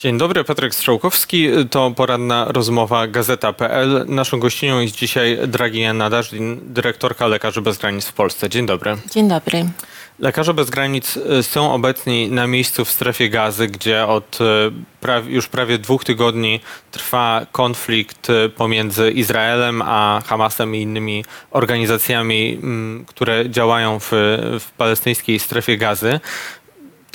Dzień dobry, Patryk Strzałkowski. To poranna rozmowa Gazeta.pl. Naszą gościnią jest dzisiaj Dragina Nadażdin, dyrektorka Lekarzy Bez Granic w Polsce. Dzień dobry. Dzień dobry. Lekarze Bez Granic y, są obecni na miejscu w strefie gazy, gdzie od y, już prawie dwóch tygodni trwa konflikt y, pomiędzy Izraelem a Hamasem i innymi organizacjami, mm, które działają w, w palestyńskiej strefie gazy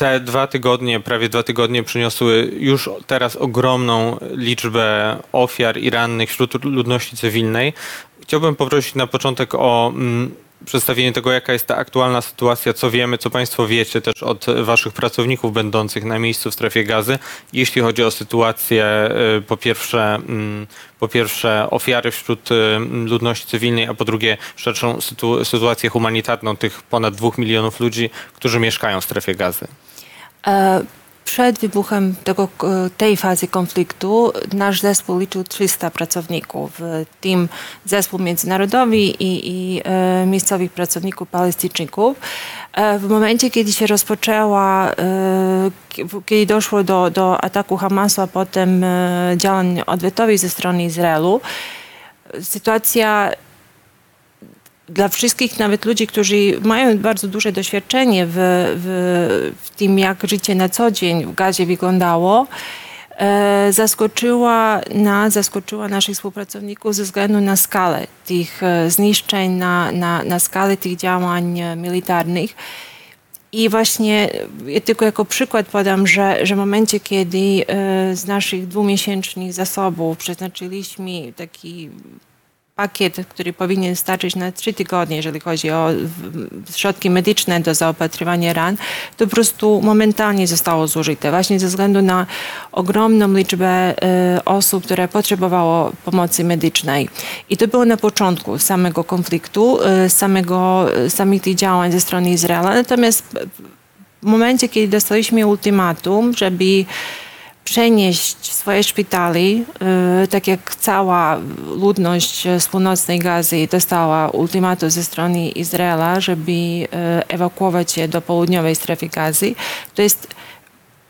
te dwa tygodnie, prawie dwa tygodnie przyniosły już teraz ogromną liczbę ofiar i rannych wśród ludności cywilnej. Chciałbym poprosić na początek o mm, przedstawienie tego, jaka jest ta aktualna sytuacja, co wiemy, co Państwo wiecie też od Waszych pracowników będących na miejscu w strefie gazy, jeśli chodzi o sytuację, y, po pierwsze, mm, po pierwsze ofiary wśród y, ludności cywilnej, a po drugie szerszą sytuację humanitarną tych ponad dwóch milionów ludzi, którzy mieszkają w strefie gazy. E, przed wybuchem tego, tej fazy konfliktu nasz zespół liczył 300 pracowników, w tym zespół międzynarodowy i, i e, miejscowych pracowników palestyńczyków. E, w momencie, kiedy się rozpoczęła, kiedy doszło do, do ataku Hamasu, a potem działań odwetowych ze strony Izraelu, sytuacja dla wszystkich, nawet ludzi, którzy mają bardzo duże doświadczenie w, w, w tym, jak życie na co dzień w gazie wyglądało, e, zaskoczyła zaskoczyła naszych współpracowników ze względu na skalę tych e, zniszczeń, na, na, na skalę tych działań militarnych. I właśnie ja tylko jako przykład podam, że, że w momencie, kiedy e, z naszych dwumiesięcznych zasobów przeznaczyliśmy taki pakiet, który powinien starczyć na trzy tygodnie, jeżeli chodzi o środki medyczne do zaopatrywania ran, to po prostu momentalnie zostało zużyte. Właśnie ze względu na ogromną liczbę e, osób, które potrzebowało pomocy medycznej. I to było na początku samego konfliktu, e, samego, samych tych działań ze strony Izraela. Natomiast w momencie, kiedy dostaliśmy ultimatum, żeby przenieść swoje szpitali, y, tak jak cała ludność z północnej Gazy dostała ultimatum ze strony Izraela, żeby y, ewakuować się do południowej strefy Gazy. To jest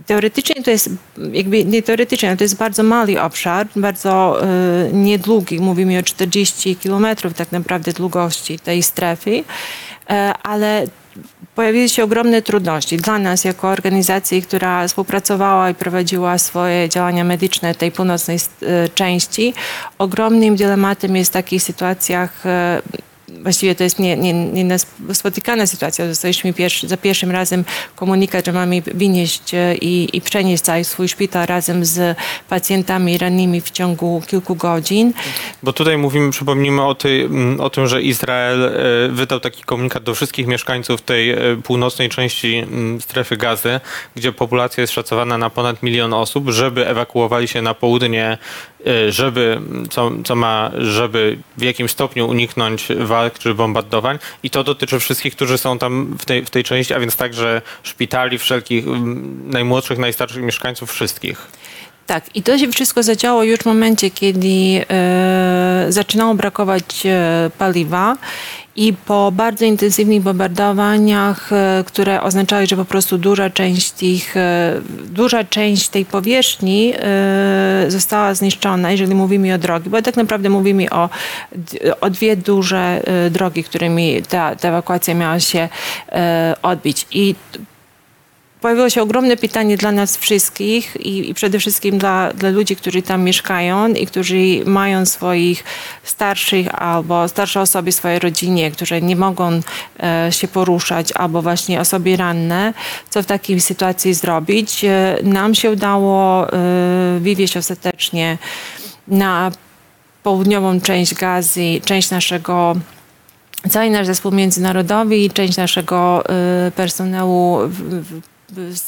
teoretycznie to jest, jakby nie teoretycznie, to jest bardzo mały obszar, bardzo y, niedługi, mówimy o 40 kilometrów tak naprawdę długości tej strefy, ale pojawiły się ogromne trudności dla nas jako organizacji, która współpracowała i prowadziła swoje działania medyczne tej północnej e, części. Ogromnym dylematem jest w takich sytuacjach e, właściwie to jest nie, nie, nie spotykana sytuacja. Dostaliśmy pierwszy, za pierwszym razem komunikat, że mamy wynieść e, i, i przenieść cały swój szpital razem z pacjentami rannymi w ciągu kilku godzin. Bo tutaj mówimy, przypomnijmy o, tej, o tym, że Izrael e, wydał taki komunikat do wszystkich mieszkańców tej e, północnej części strefy gazy, gdzie populacja jest szacowana na ponad milion osób, żeby ewakuowali się na południe żeby, co, co ma, żeby w jakimś stopniu uniknąć walk czy bombardowań i to dotyczy wszystkich, którzy są tam w tej, w tej części, a więc także szpitali, wszelkich najmłodszych, najstarszych mieszkańców, wszystkich. Tak, i to się wszystko zadziało już w momencie, kiedy e, zaczynało brakować e, paliwa i po bardzo intensywnych bombardowaniach, e, które oznaczały, że po prostu duża część, tych, e, duża część tej powierzchni e, została zniszczona, jeżeli mówimy o drogi, bo tak naprawdę mówimy o, o dwie duże drogi, którymi ta, ta ewakuacja miała się odbić. I pojawiło się ogromne pytanie dla nas wszystkich i, i, przede wszystkim dla, dla ludzi, którzy tam mieszkają i którzy mają swoich starszych albo starsze osoby w swojej rodzinie, które nie mogą e, się poruszać albo właśnie osoby ranne, co w takiej sytuacji zrobić. E, nam się udało e, wywieźć ostatecznie na południową część Gazy, część naszego cały nasz zespół międzynarodowy i część naszego y, personelu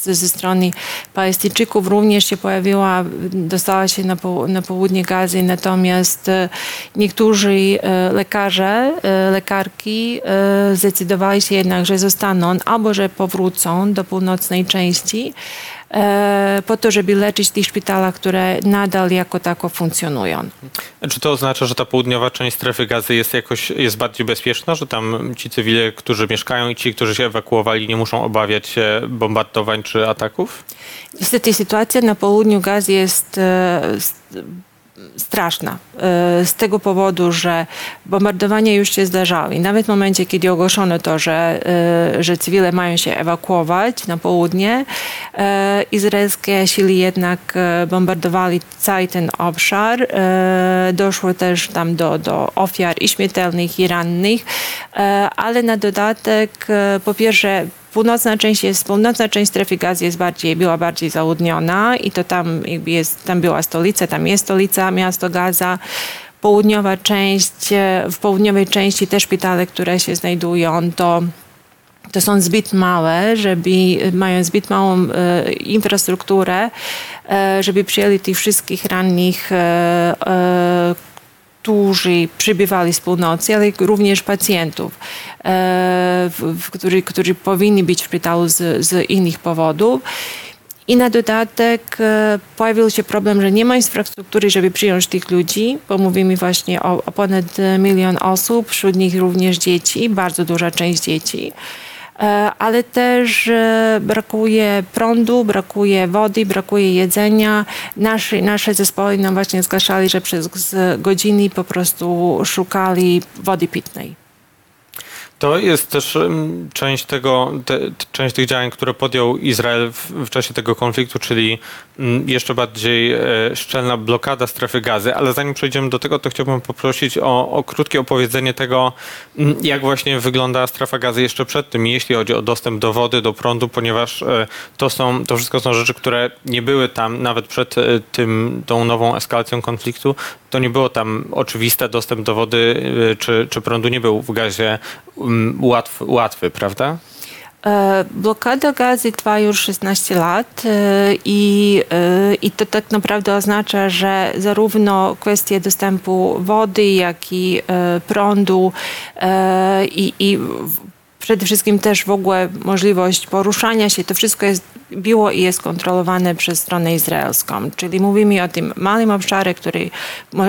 ze strony Palestyńczyków również się pojawiła, dostała się na, po, na południe Gazy, natomiast e, niektórzy e, lekarze, e, lekarki zdecydowali się jednak, że zostaną albo że powrócą do północnej części, po to, żeby leczyć tych szpitalach, które nadal jako tako funkcjonują. Czy to oznacza, że ta południowa część strefy gazy jest jakoś jest bardziej bezpieczna, że tam ci cywile, którzy mieszkają i ci, którzy się ewakuowali, nie muszą obawiać się bombardowań czy ataków? Niestety sytuacja na południu gazy jest e, straszna e, z tego powodu, że bombardowania już się zdarzały. I nawet w momencie, kiedy ogłoszono to, że, e, że cywile mają się ewakuować na południe, e, izraelskie siły jednak bombardowali cały ten obszar. Doszło też tam do, do ofiar i śmiertelnych, i rannych, ale na dodatek, po pierwsze, Północna część jest, północna część strefy gazy jest bardziej, była bardziej zaludniona i to tam jakby jest, tam była stolica, tam jest stolica, miasto Gaza. Południowa część, e, w południowej części te szpitale, które się znajdują, to to są zbyt małe, żeby mają zbyt małą e, infrastrukturę, e, żeby przyjęli tych wszystkich rannych, e, e, którzy przybywali z północy, ale również pacjentów, e, którzy, którzy powinni być w szpitalu z, z innych powodów. I na dodatek e, pojawił się problem, że nie ma infrastruktury, żeby przyjąć tych ludzi, bo mówimy właśnie o, o ponad milion osób, wśród nich również dzieci, bardzo duża część dzieci. E, Ale też e, brakuje prądu, brakuje wody, brakuje jedzenia. Nasze, nasze zespoły nam właśnie zgłaszali, że przez godziny po prostu szukali wody pitnej. To jest też część tego, te, część tych działań, które podjął Izrael w, w czasie tego konfliktu, czyli mm, jeszcze bardziej e, szczelna blokada strefy gazy. Ale zanim przejdziemy do tego, to chciałbym poprosić o, o krótkie opowiedzenie tego, mm, jak właśnie wygląda strefa gazy jeszcze przed tym, jeśli chodzi o dostęp do wody, do prądu, ponieważ e, to są, to wszystko są rzeczy, które nie były tam nawet przed e, tym, tą nową eskalacją konfliktu. To nie było tam oczywiste, dostęp do wody czy, czy prądu nie był w gazie łatwy, łatwy, prawda? E, Blokada gazy trwa już 16 lat e, i, e, i to tak naprawdę oznacza, że zarówno kwestie dostępu wody, jak i prądu i, i przede wszystkim też w ogóle możliwość poruszania się, to wszystko jest, było i jest kontrolowane przez stronę izraelską. Czyli mówimy o tym małym obszarze, który,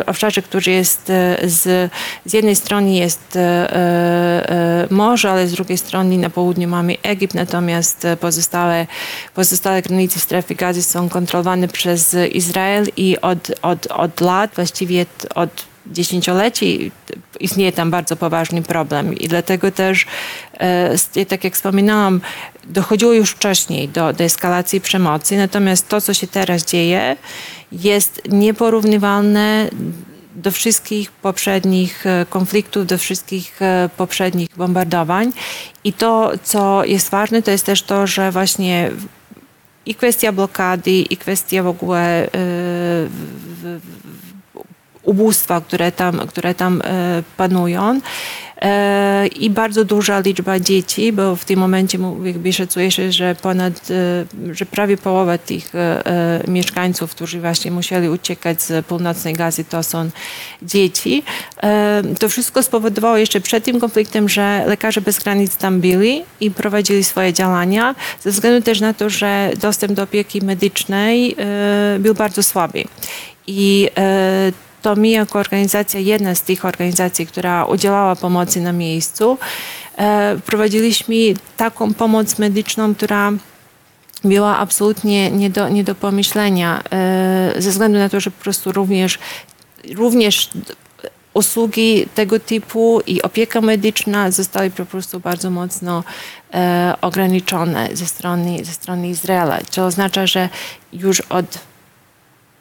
obszarze, który jest e, z, z jednej strony jest e, e, morze, ale z drugiej strony na południu mamy Egipt, natomiast pozostałe, pozostałe granice strefy gazy są kontrolowane przez Izrael i od, od, od lat, właściwie od dziesięcioleci istnieje tam bardzo poważny problem i dlatego też, e, tak jak wspominałam, dochodziło już wcześniej do, do eskalacji przemocy, natomiast to, co się teraz dzieje, jest nieporównywalne do wszystkich poprzednich e, konfliktów, do wszystkich e, poprzednich bombardowań. I to, co jest ważne, to jest też to, że właśnie i kwestia blokady, i kwestia w ogóle ubóstwa, które tam, które tam e, panują. E, I bardzo duża liczba dzieci, bo w tym momencie jakby szacuje się, że ponad, e, że prawie połowa tych mieszkańców, którzy właśnie musieli uciekać z północnej Gazy, to są dzieci. To wszystko spowodowało jeszcze przed tym konfliktem, że lekarze bez granic tam byli i prowadzili swoje działania, ze względu też na to, że dostęp do opieki medycznej był bardzo słaby. I to my jako organizacja, jedna z tych organizacji, która udzielała pomocy na miejscu, e, prowadziliśmy taką pomoc medyczną, która była absolutnie nie do, nie do pomyślenia, e, ze względu na to, że po prostu również, również usługi tego typu i opieka medyczna zostały po prostu bardzo mocno e, ograniczone ze strony, ze strony Izraela, co oznacza, że już od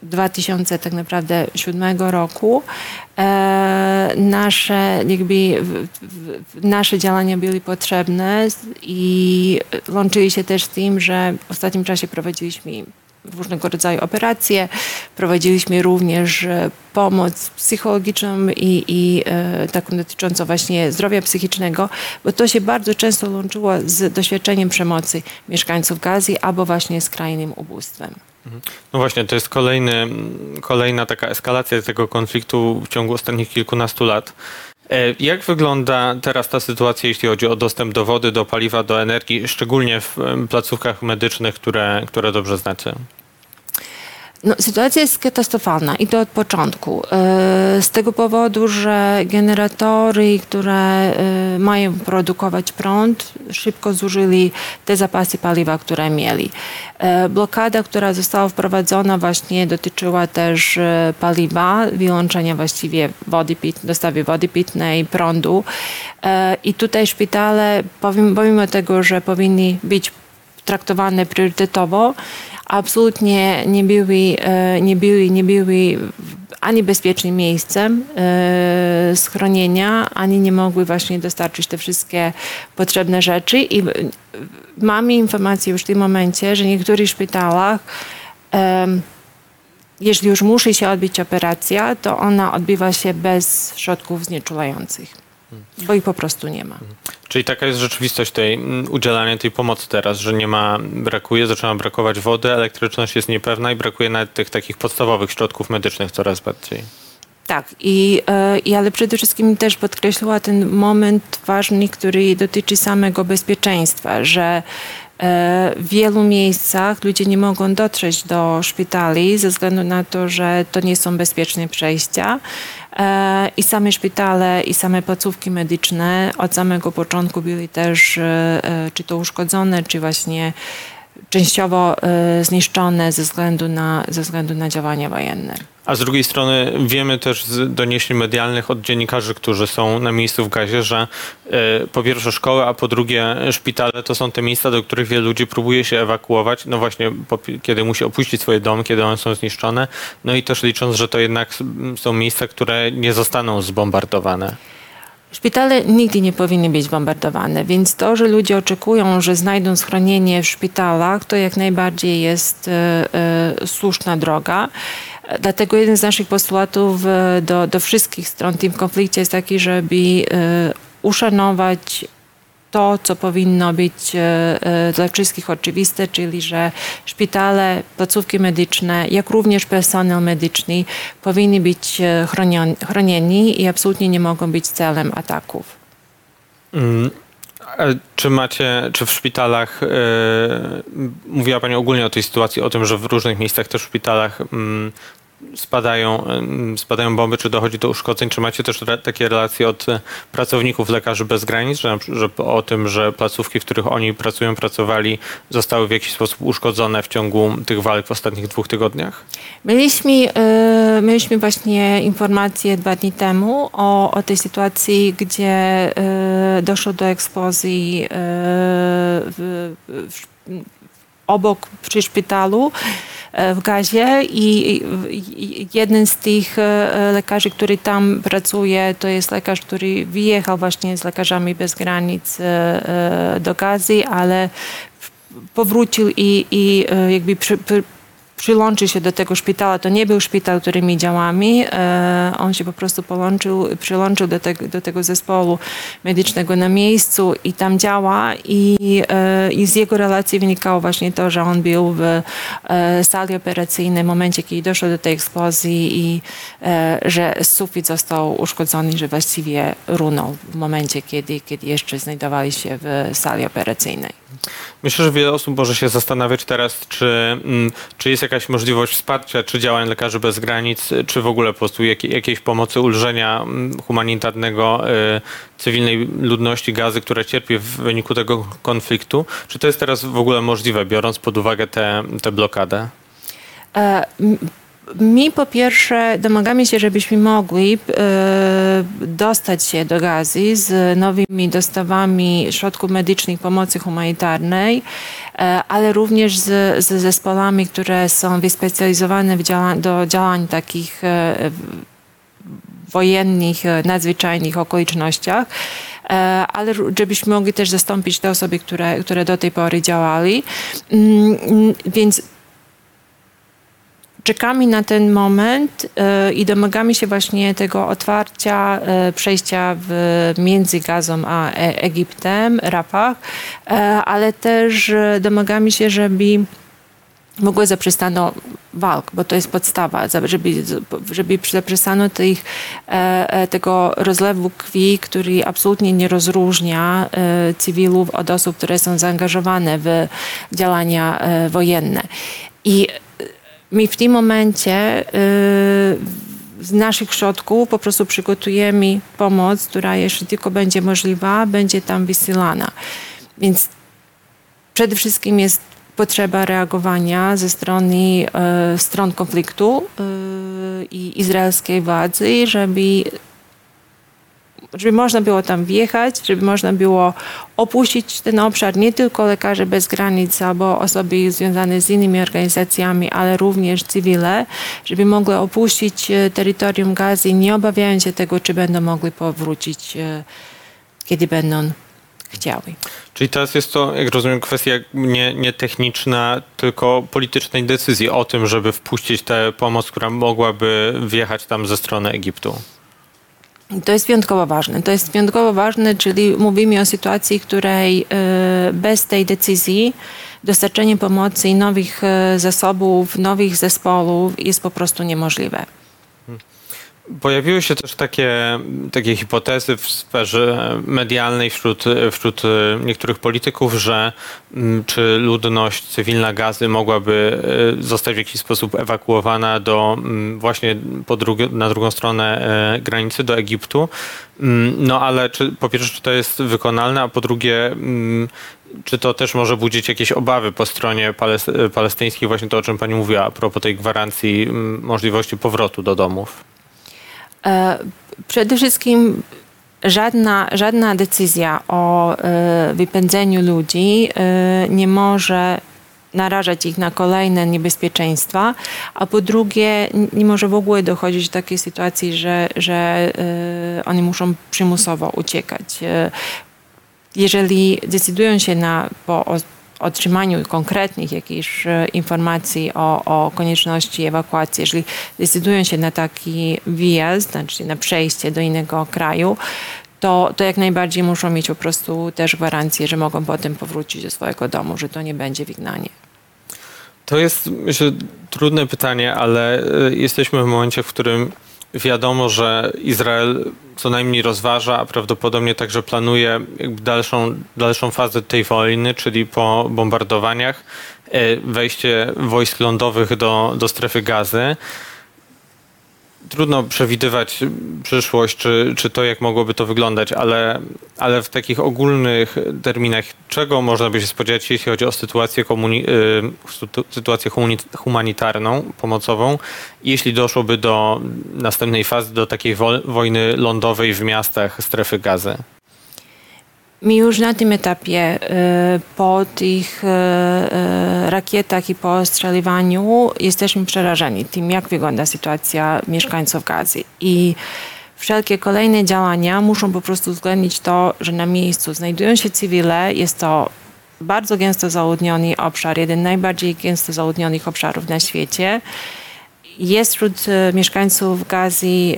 2000 tak naprawdę 7 roku e, nasze jakby w, w, nasze działania były potrzebne i łączyli się też z tym, że w ostatnim czasie prowadziliśmy różnego rodzaju operacje, prowadziliśmy również e, pomoc psychologiczną i, i e, taką dotyczącą właśnie zdrowia psychicznego, bo to się bardzo często łączyło z doświadczeniem przemocy mieszkańców Gazy albo właśnie skrajnym ubóstwem. No właśnie, to jest kolejny, kolejna taka eskalacja tego konfliktu w ciągu ostatnich kilkunastu lat. E, jak wygląda teraz ta sytuacja, jeśli chodzi o dostęp do wody, do paliwa, do energii, szczególnie w placówkach medycznych, które, które dobrze znacie? No, sytuacja jest katastrofalna i to od początku. E, z tego powodu, że generatory, które e, mają produkować prąd, szybko zużyli te zapasy paliwa, które mieli. E, blokada, która została wprowadzona właśnie dotyczyła też paliwa, wyłączenia właściwie wody pit, dostawy wody pitnej, prądu. I tutaj szpitale, pomimo tego, że powinni być traktowane priorytetowo, absolutnie nie były, e, nie były, nie były ani bezpiecznym miejscem e, schronienia, ani nie mogły właśnie dostarczyć te wszystkie potrzebne rzeczy. I mamy informację już w tym momencie, że w niektórych szpitalach jeśli już musi się odbyć operacja, to ona odbywa się bez środków znieczulających, bo ich po prostu nie ma. Czyli taka jest rzeczywistość tej udzielania tej pomocy teraz, że nie ma, brakuje, zaczyna brakować wody, elektryczność jest niepewna i brakuje nawet tych takich podstawowych środków medycznych coraz bardziej. Tak, i, e, i ale przede wszystkim też podkreśliła ten moment ważny, który dotyczy samego bezpieczeństwa, że w wielu miejscach ludzie nie mogą dotrzeć do szpitali ze względu na to, że to nie są bezpieczne przejścia. E, I same szpitale, i same placówki medyczne od samego początku były też czy to uszkodzone, czy właśnie częściowo zniszczone ze względu na, ze względu na działania wojenne. A z drugiej strony wiemy też z doniesień medialnych od dziennikarzy, którzy są na miejscu w gazie, że e, po pierwsze szkoły, a po drugie szpitale to są te miejsca, do których wielu ludzi próbuje się ewakuować, no właśnie kiedy musi opuścić swoje domy, kiedy one są zniszczone. No i też licząc, że to jednak są miejsca, które nie zostaną zbombardowane. Szpitale nigdy nie powinny być bombardowane, więc to, że ludzie oczekują, że znajdą schronienie w szpitalach, to jak najbardziej jest e, e, słuszna droga. Dlatego jeden z naszych postulatów e, do, do wszystkich stron w tym konflikcie jest taki, żeby uszanować to, co powinno być e, dla wszystkich oczywiste, czyli że szpitale, placówki medyczne, jak również personel medyczny powinni być chronieni i absolutnie nie mogą być celem ataków. Mm. Czy macie, czy w szpitalach, yy, mówiła Pani ogólnie o tej sytuacji, o tym, że w różnych miejscach też w szpitalach yy, spadają, spadają bomby, czy dochodzi do uszkodzeń? Czy macie też re, takie relacje od e, pracowników Lekarzy Bez Granic, że, że, o tym, że placówki, w których oni pracują, pracowali, zostały w jakiś sposób uszkodzone w ciągu tych walk w ostatnich dwóch tygodniach? Mieliśmy, yy, mieliśmy właśnie informacje dwa dni temu o, o tej sytuacji, gdzie yy, doszło do eksplozji yy, w, w, obok przy szpitalu. E, w gazie i jeden z tych e, lekarzy, który tam pracuje, to jest lekarz, który wyjechał właśnie z Lekarzami Bez Granic e, do gazy, ale powrócił i, i jakby przy, przyłączył się do tego szpitala. To nie był szpital, który my działamy. E, on się po prostu połączył, przyłączył do, te, do tego zespołu medycznego na miejscu i tam działa. I, e, I z jego relacji wynikało właśnie to, że on był w e, sali operacyjnej w momencie, kiedy doszło do tej eksplozji i że sufit został uszkodzony, że właściwie runął w momencie, kiedy, kiedy jeszcze znajdowali się w sali operacyjnej. Myślę, że wiele osób może się zastanawiać teraz, czy, mm, czy jest jakaś możliwość wsparcia, czy działań Lekarzy Bez Granic, czy w ogóle po prostu jakiejś pomocy, ulżenia mm, humanitarnego y, cywilnej ludności gazy, która cierpi w wyniku tego konfliktu. Czy to jest teraz w ogóle możliwe, biorąc pod uwagę tę blokadę? E, mi po pierwsze domagamy się, żebyśmy mogli e, dostać się do Gazy z nowymi dostawami środków medycznych pomocy humanitarnej, e, ale również z, z zespołami, które są wyspecjalizowane do działań takich e, wojennych, nadzwyczajnych okolicznościach ale żebyśmy mogli też zastąpić te osoby, które, które do tej pory działali. Mm, więc czekamy na ten moment e, i domagamy się właśnie tego otwarcia, e, przejścia w, między Gazą a e, Egiptem, Rafah, ale też domagamy się, żeby w ogóle zaprzestano walk, bo to jest podstawa, żeby, żeby zaprzestano tych, tego rozlewu krwi, który absolutnie nie rozróżnia cywilów od osób, które są zaangażowane w działania wojenne. I my w tym momencie z naszych środków po prostu przygotujemy pomoc, która jeśli tylko będzie możliwa, będzie tam wysyłana. Więc przede wszystkim jest potrzeba reagowania ze strony e, stron konfliktu e, i izraelskiej władzy, żeby żeby można było tam wjechać, żeby można było opuścić ten obszar, nie tylko lekarze bez granic albo osoby związane z innymi organizacjami, ale również cywile, żeby mogły opuścić e, terytorium Gazy, nie obawiając się tego, czy będą mogli powrócić, e, kiedy będą chciały. Czyli teraz jest to, jak rozumiem, kwestia nie, nie techniczna, tylko politycznej decyzji o tym, żeby wpuścić tę pomoc, która mogłaby wjechać tam ze strony Egiptu. To jest wyjątkowo ważne. To jest wyjątkowo ważne, czyli mówimy o sytuacji, której e, bez tej decyzji dostarczenie pomocy i nowych e, zasobów, nowych zespołów jest po prostu niemożliwe. Pojawiły się też takie, takie hipotezy w sferze medialnej wśród, wśród niektórych polityków, że mm, czy ludność cywilna gazy mogłaby e, zostać w jakiś sposób ewakuowana do mm, właśnie po drugi, na drugą stronę e, granicy do Egiptu. Mm, no ale czy, po pierwsze, czy to jest wykonalne, a po drugie, czy to też może budzić jakieś obawy po stronie palestyńskiej, właśnie to, o czym pani mówiła, a propos tej gwarancji możliwości powrotu do domów? E, przede wszystkim żadna, żadna decyzja o e, wypędzeniu ludzi e, nie może narażać ich na kolejne niebezpieczeństwa, a po drugie nie może w ogóle dochodzić do takiej sytuacji, że, że oni muszą przymusowo uciekać. Jeżeli decydują się na po otrzymaniu konkretnych jakichś e, informacji o, o konieczności ewakuacji, jeżeli decydują się na taki wyjazd, znaczy na przejście do innego kraju, to, to jak najbardziej muszą mieć po prostu też gwarancję, że mogą potem powrócić do swojego domu, że to nie będzie wygnanie. To jest, myślę, trudne pytanie, ale e, jesteśmy w momencie, w którym wiadomo, że Izrael co najmniej rozważa, a prawdopodobnie także planuje dalszą, dalszą fazę tej wojny, czyli po bombardowaniach, e, wejście wojsk lądowych do, do strefy gazy trudno przewidywać przyszłość, czy, czy to, jak mogłoby to wyglądać, ale, ale w takich ogólnych terminach, czego można by się spodziewać, jeśli chodzi o sytuację, komuni- y, sytuację humanitarną, pomocową, jeśli doszłoby do następnej fazy, do takiej wo- wojny lądowej w miastach strefy gazy? My już na tym etapie y, po tych y, y, rakietach i po ostrzeliwaniu jesteśmy przerażeni tym, jak wygląda sytuacja mieszkańców Gazy. I wszelkie kolejne działania muszą po prostu uwzględnić to, że na miejscu znajdują się cywile, jest to bardzo gęsto zaludniony obszar, jeden z najbardziej gęsto zaludnionych obszarów na świecie. Jest wśród mieszkańców Gazy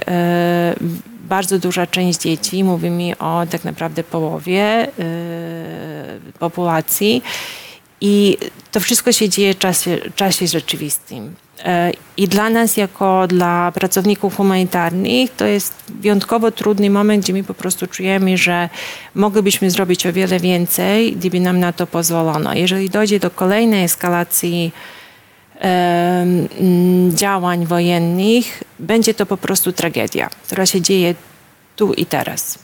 bardzo duża część dzieci, mówimy o tak naprawdę połowie y, populacji. I to wszystko się dzieje w czasie, czasie rzeczywistym. Y, I dla nas, jako dla pracowników humanitarnych, to jest wyjątkowo trudny moment, gdzie my po prostu czujemy, że moglibyśmy zrobić o wiele więcej, gdyby nam na to pozwolono. Jeżeli dojdzie do kolejnej eskalacji działań wojennych, będzie to po prostu tragedia, która się dzieje tu i teraz.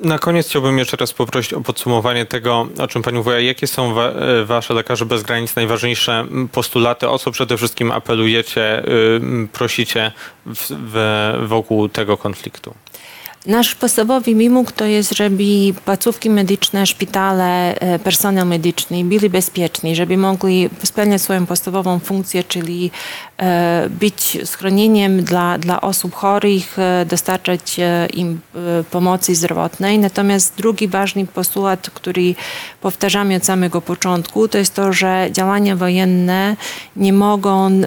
Na koniec chciałbym jeszcze raz poprosić o podsumowanie tego, o czym Pani mówiła. Jakie są e, Wasze Lekarze Bez Granic najważniejsze postulaty? O co przede wszystkim apelujecie, prosicie w, w, wokół tego konfliktu? Nasz podstawowy wymóg to jest, żeby placówki medyczne, szpitale, e, personel medyczny byli bezpieczni, żeby mogli spełniać swoją podstawową funkcję, czyli e, być schronieniem dla, dla osób chorych, e, dostarczać im pomocy zdrowotnej. Natomiast drugi ważny postulat, który powtarzamy od samego początku, to jest to, że działania wojenne nie mogą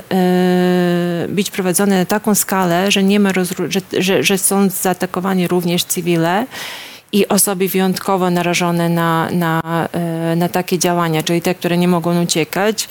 być prowadzone na taką skalę, że, nie ma że, że, że są zaatakowani również cywile i osoby wyjątkowo narażone na, na, e, na takie działania, czyli te, które nie mogą uciekać.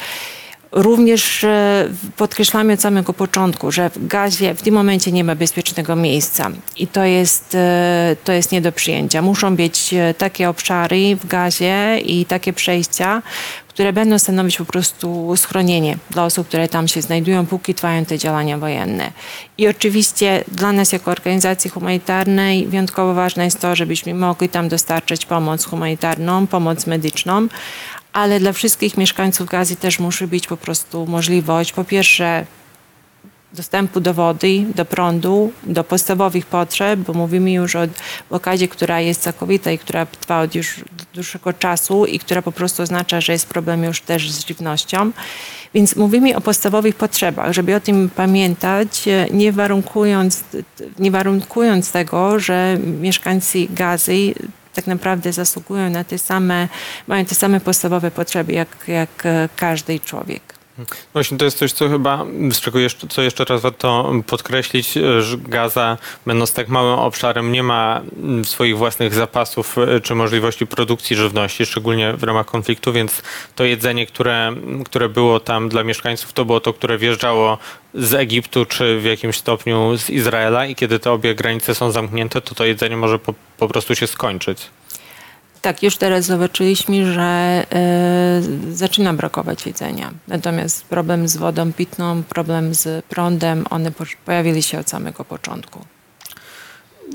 Również e, podkreślamy od samego początku, że w gazie w tym momencie nie ma bezpiecznego miejsca i to jest, e, to jest nie do przyjęcia. Muszą być e, takie obszary w gazie i takie przejścia, które będą stanowić po prostu schronienie dla osób, które tam się znajdują, póki trwają te działania wojenne. I oczywiście dla nas jako organizacji humanitarnej wyjątkowo ważne jest to, żebyśmy mogli tam dostarczać pomoc humanitarną, pomoc medyczną, ale dla wszystkich mieszkańców Gazy też musi być po prostu możliwość, po pierwsze, dostępu do wody, do prądu, do podstawowych potrzeb, bo mówimy już o blokadzie, która jest całkowita i która trwa od już dłuższego czasu i która po prostu oznacza, że jest problem już też z żywnością. Więc mówimy o podstawowych potrzebach, żeby o tym pamiętać, nie warunkując, nie warunkując tego, że mieszkańcy Gazy tak naprawdę zasługują na te same, mają te same podstawowe potrzeby jak, jak e, każdy człowiek. Właśnie to jest coś, co chyba, co jeszcze raz warto podkreślić, że Gaza, będąc tak małym obszarem, nie ma mm, swoich własnych zapasów e, czy możliwości produkcji żywności, szczególnie w ramach konfliktu, więc to jedzenie, które, które było tam dla mieszkańców, to było to, które wjeżdżało z Egiptu czy w jakimś stopniu z Izraela i kiedy te obie granice są zamknięte, to to jedzenie może po, po prostu się skończyć. Tak, już teraz zobaczyliśmy, że e, zaczyna brakować jedzenia. Natomiast problem z wodą pitną, problem z prądem, one po- pojawili się od samego początku.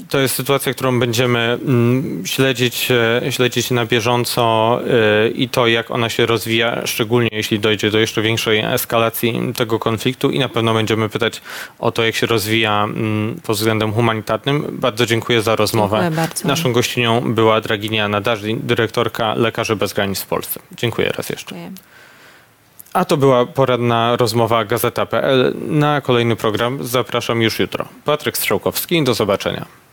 To jest sytuacja, którą będziemy mm, śledzić, e, śledzić na bieżąco e, i to, jak ona się rozwija, szczególnie jeśli dojdzie do jeszcze większej eskalacji tego konfliktu i na pewno będziemy pytać o to, jak się rozwija mm, pod względem humanitarnym. Bardzo dziękuję za rozmowę. Dziękuję bardzo. Naszą gościnią była Draginia Nadażdin, dyrektorka Lekarzy Bez Granic w Polsce. Dziękuję raz jeszcze. Dziękuję. A to była poradna rozmowa Gazeta.pl. Na kolejny program zapraszam już jutro. Patryk Strzałkowski, do zobaczenia.